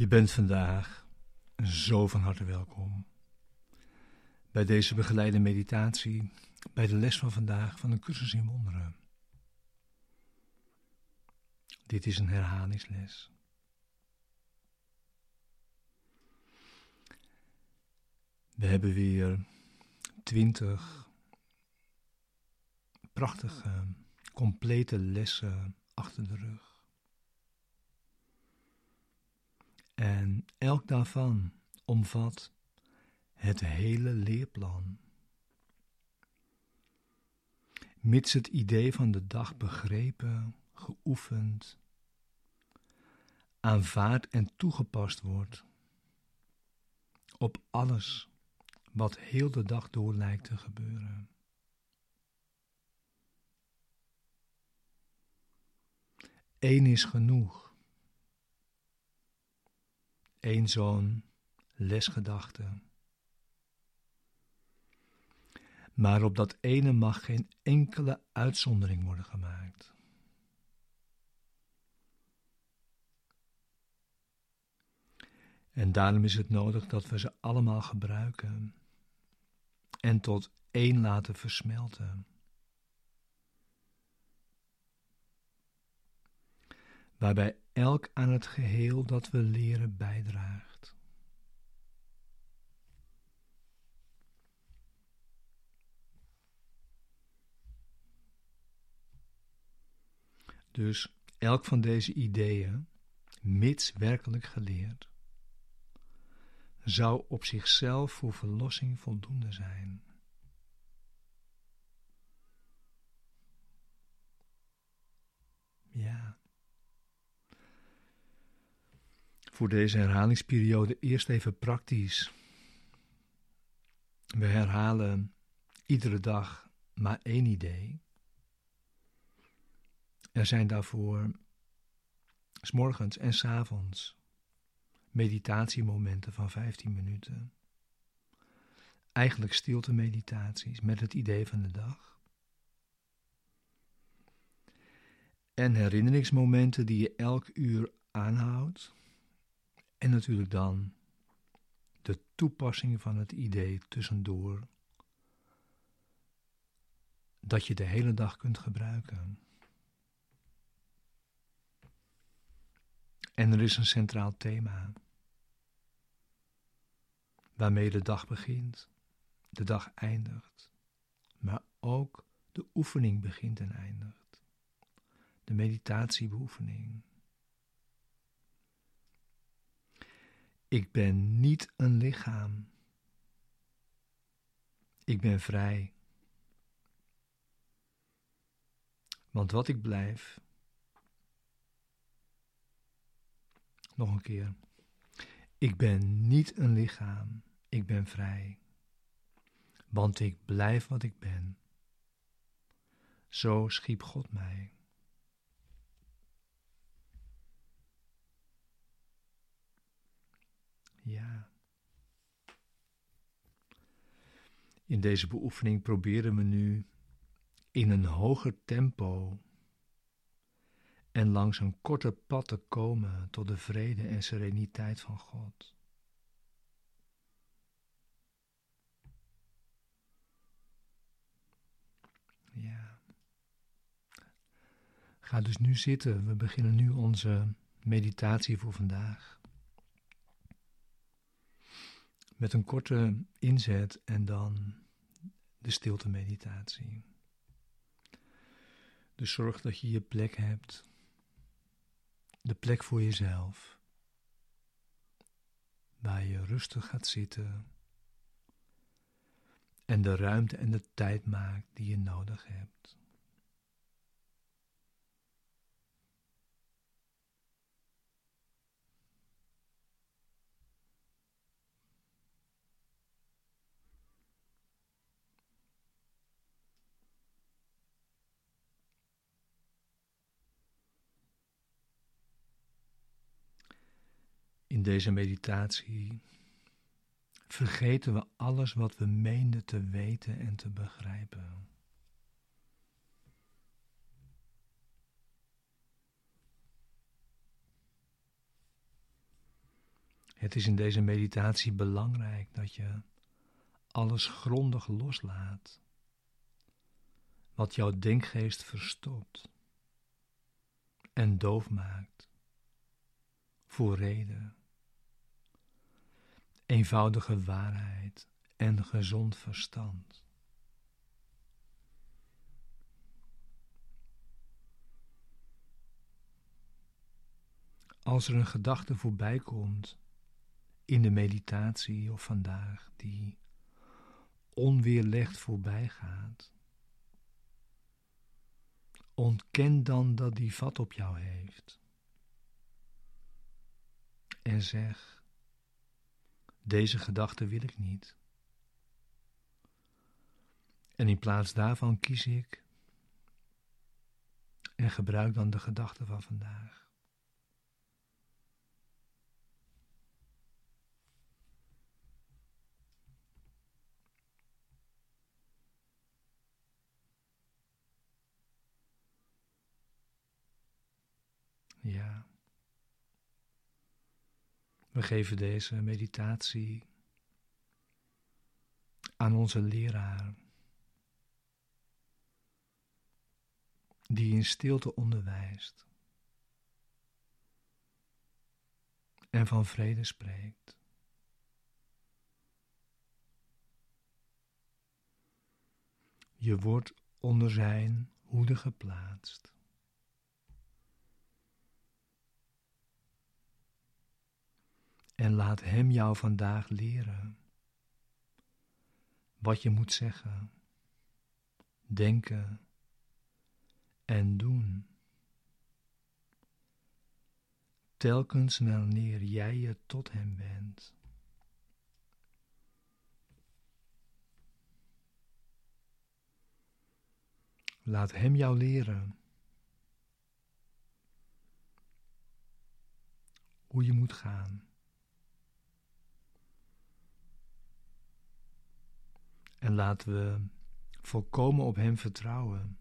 Je bent vandaag zo van harte welkom bij deze begeleide meditatie, bij de les van vandaag van een cursus in wonderen. Dit is een herhalingsles. We hebben weer twintig prachtige, complete lessen achter de rug. En elk daarvan omvat het hele leerplan. Mits het idee van de dag begrepen, geoefend, aanvaard en toegepast wordt op alles wat heel de dag door lijkt te gebeuren. Eén is genoeg. Eén zo'n lesgedachte. Maar op dat ene mag geen enkele uitzondering worden gemaakt. En daarom is het nodig dat we ze allemaal gebruiken en tot één laten versmelten. Waarbij elk aan het geheel dat we leren bijdraagt. Dus elk van deze ideeën, mits werkelijk geleerd, zou op zichzelf voor verlossing voldoende zijn. Ja. Voor deze herhalingsperiode eerst even praktisch. We herhalen iedere dag maar één idee. Er zijn daarvoor s morgens en s avonds meditatiemomenten van 15 minuten. Eigenlijk stilte meditaties met het idee van de dag. En herinneringsmomenten die je elk uur aanhoudt. En natuurlijk dan de toepassing van het idee tussendoor. Dat je de hele dag kunt gebruiken. En er is een centraal thema. Waarmee de dag begint, de dag eindigt, maar ook de oefening begint en eindigt. De meditatiebeoefening. Ik ben niet een lichaam. Ik ben vrij. Want wat ik blijf, Nog een keer. Ik ben niet een lichaam, ik ben vrij. Want ik blijf wat ik ben. Zo schiep God mij. Ja. In deze beoefening proberen we nu in een hoger tempo en langs een korte pad te komen tot de vrede en sereniteit van God. Ja. Ga dus nu zitten. We beginnen nu onze meditatie voor vandaag. Met een korte inzet en dan de stilte meditatie. Dus zorg dat je je plek hebt de plek voor jezelf, waar je rustig gaat zitten en de ruimte en de tijd maakt die je nodig hebt. In deze meditatie vergeten we alles wat we meenden te weten en te begrijpen. Het is in deze meditatie belangrijk dat je alles grondig loslaat, wat jouw denkgeest verstopt en doof maakt voor reden, eenvoudige waarheid en gezond verstand. Als er een gedachte voorbij komt in de meditatie of vandaag die onweerlegd voorbij gaat, ontken dan dat die vat op jou heeft. En zeg, deze gedachte wil ik niet. En in plaats daarvan kies ik en gebruik dan de gedachte van vandaag. Ja. We geven deze meditatie aan onze leraar, die in stilte onderwijst en van vrede spreekt. Je wordt onder zijn hoede geplaatst. En laat Hem jou vandaag leren wat je moet zeggen, denken en doen. Telkens wanneer jij je tot Hem wendt. Laat Hem jou leren hoe je moet gaan. En laten we volkomen op Hem vertrouwen.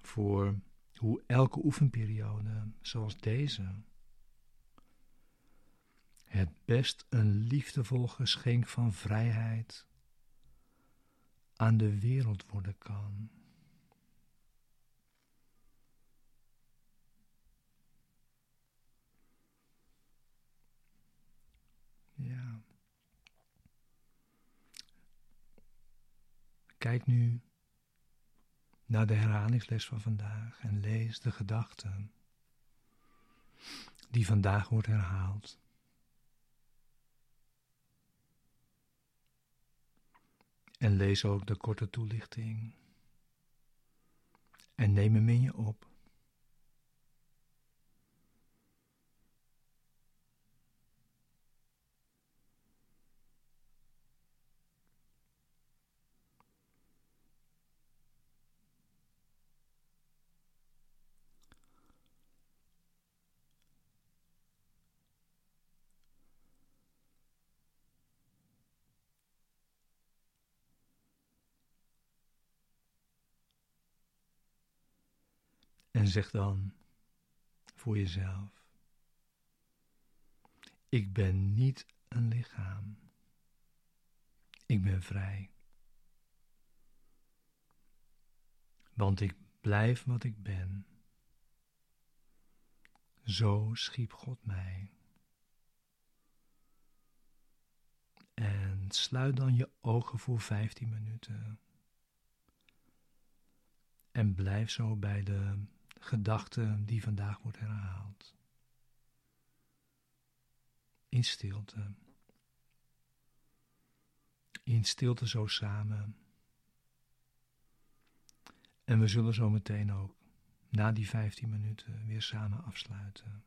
Voor hoe elke oefenperiode, zoals deze, het best een liefdevol geschenk van vrijheid aan de wereld worden kan. Ja. Kijk nu naar de herhalingsles van vandaag en lees de gedachten die vandaag wordt herhaald. En lees ook de korte toelichting. En neem hem in je op. En zeg dan voor jezelf: Ik ben niet een lichaam. Ik ben vrij. Want ik blijf wat ik ben. Zo schiep God mij. En sluit dan je ogen voor 15 minuten. En blijf zo bij de gedachte die vandaag wordt herhaald. In stilte. In stilte zo samen. En we zullen zo meteen ook na die 15 minuten weer samen afsluiten.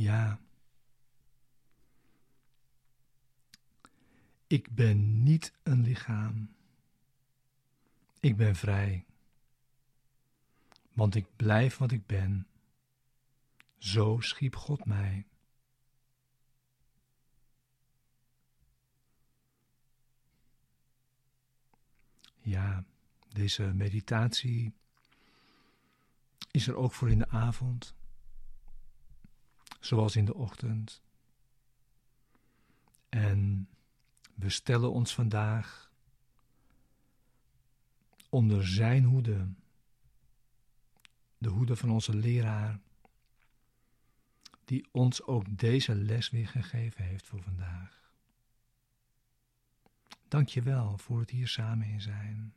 Ja. Ik ben niet een lichaam. Ik ben vrij. Want ik blijf wat ik ben. Zo schiep God mij. Ja, deze meditatie is er ook voor in de avond, zoals in de ochtend. En we stellen ons vandaag onder Zijn hoede, de hoede van onze leraar, die ons ook deze les weer gegeven heeft voor vandaag. Dank je wel voor het hier samen in zijn.